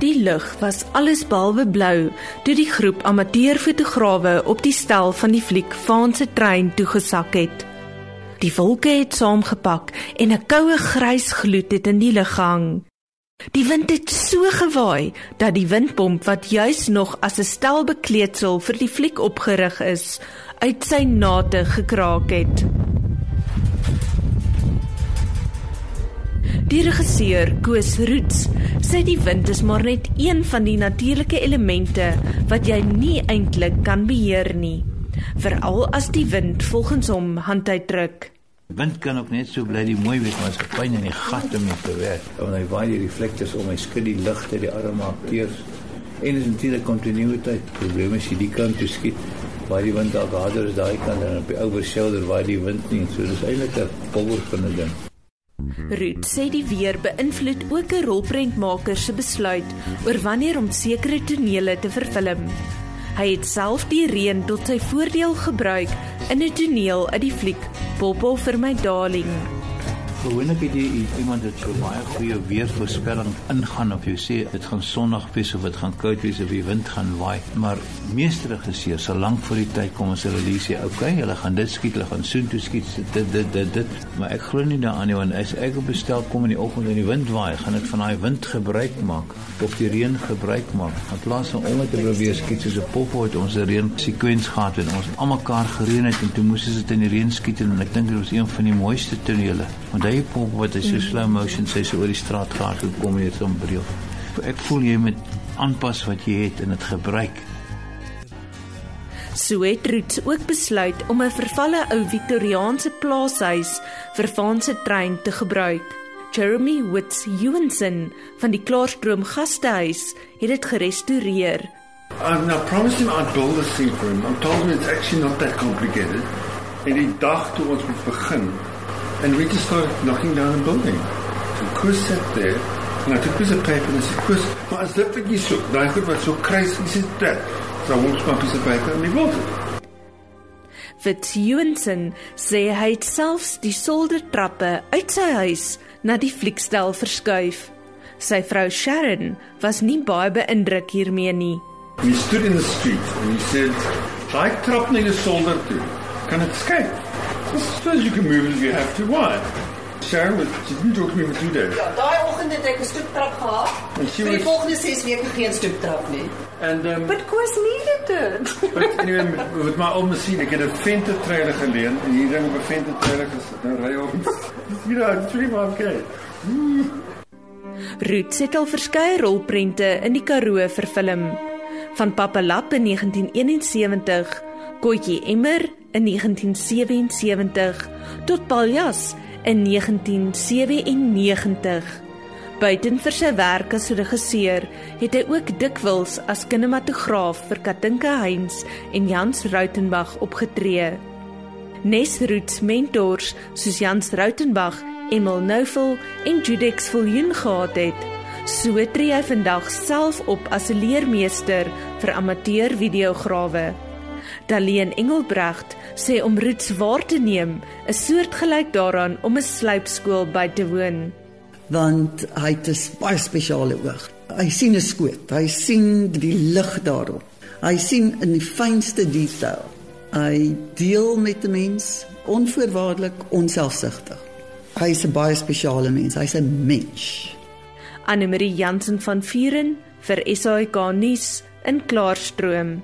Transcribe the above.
Die lug was alles behalwe blou toe die groep amateurfotograwe op die stel van die fliek Vaanse trein toegesak het. Die wolke het saamgepak en 'n koue grys gloed het in die lug gehang. Die wind het so gewaai dat die windpomp wat juis nog as 'n stel bekleedsel vir die fliek opgerig is, uit sy nate gekraak het. Die regisseur Koos Roots sê die wind is maar net een van die natuurlike elemente wat jy nie eintlik kan beheer nie, veral as die wind volgens hom handuitdruk. Wind kan ook net so bly die mooi wees maar as 'n pyn in die gat om te werk. Want hy waai die reflektors om, hy skud die ligte, die arme akteurs. En is natuurlik kontinuïteit. Probleme is jy die kant toe skiet waar die wind dalk harder is daai kant en op die ouer shoulder waar die wind nie. So dis eintlik 'n power van 'n ding. Ruud sê die weer beïnvloed ook 'n rolprentmaker se besluit oor wanneer om sekere tonele te vervilm. Hy het self die reën tot sy voordeel gebruik in 'n toneel uit die fliek Popo vir my darling. Gewoonlik het jy iemand wat so baie goeie weervoorspelling ingaan of jy sê dit gaan sonnig wees of dit gaan koud wees of die wind gaan waai, maar meeste regisseurs sal lank voor die tyd kom as hulle sê, "Oké, okay, hulle gaan dit skiet, hulle gaan soontoe skiet, dit dit dit dit." Maar ek glo nie daaraan nie want as ek op bestel kom in die oggend en die wind waai, gaan ek van daai wind gebruik maak of die reën gebruik maak. In plaas van om te probeer skiet soos 'n pop uit ons reën sekwens gehad en ons almekaar gereën het en toe moes dit in die reën skiet en ek dink dit was een van die mooiste tonele. Want hy pop wat hy so slow motion sê so oor die straat gehard hoe kom jy so bril. Ek voel jy moet aanpas wat jy het en dit gebruik. So het Roots ook besluit om 'n vervalle ou Victoriaanse plaashuis vir Vaanse trein te gebruik. Jeremy Woods Ewenson van die Klaarstroom Gastehuis het dit gerestoreer. I've now promised him I'd build a scene for him. I'm told him it's actually not that complicated. En die dag toe ons moet begin, and we just started knocking down a building. So Chris sat there, and I took a piece of paper and I said, Chris, maar as dit wat jy soek, daai goed wat so kruis, jy sê dit. So I walked my piece of paper and he built it. Fitz Ewenson sê hy het selfs die soldertrappe uit sy huis na die fliekstel verskuif. Sy vrou Sharon was nie baie beïndruk hiermee nie. He stood in the street and he said, "Daai trap na jou solder toe. Kan dit skep?" I suppose you can move it if you have to. Why? Sharon was, she didn't talk to me for two days. Ja, daai oggend het ek 'n stoeptrap gehad. En sy Vir die volgende 6 weke geen stoeptrap nie. And um, But Koos needed it. but anyway, met my old machine, ek het 'n vente trailer geleen en hier ding op 'n vente trailer gesit en ry. You know, it's really my okay. Roots het al verskeie rolprente in die Karoo vervilm. Van Papalap in 1971, Kotjie Emmer in 1977 tot Paljas in 1997. Buiten vir sy werk as regisseur, het hy ook dikwels as kinematograaf vir Katinka Heinz en Jans Rautenbach opgetree. Nesroots mentors soos Jans Rautenbach, Emil Nouvel en Judex Viljoen gehad het. So tree hy vandag self op as 'n leermeester vir amateur videograwe. Daleen Engelbrecht sê om roots waar te neem is soortgelyk daaraan om 'n sluipskool by te woon. want hy het 'n baie spesiale oog. Hy sien 'n skoot, hy sien die lig daarop. Hy sien in die fynste detail. Hy deel met 'n mens onvoorwaardelik, onselfsugtig. Hy's 'n baie spesiale mens, hy's 'n mens. Anne Marie Jansen van Vuren vir SAK nuus in Klaarstroom.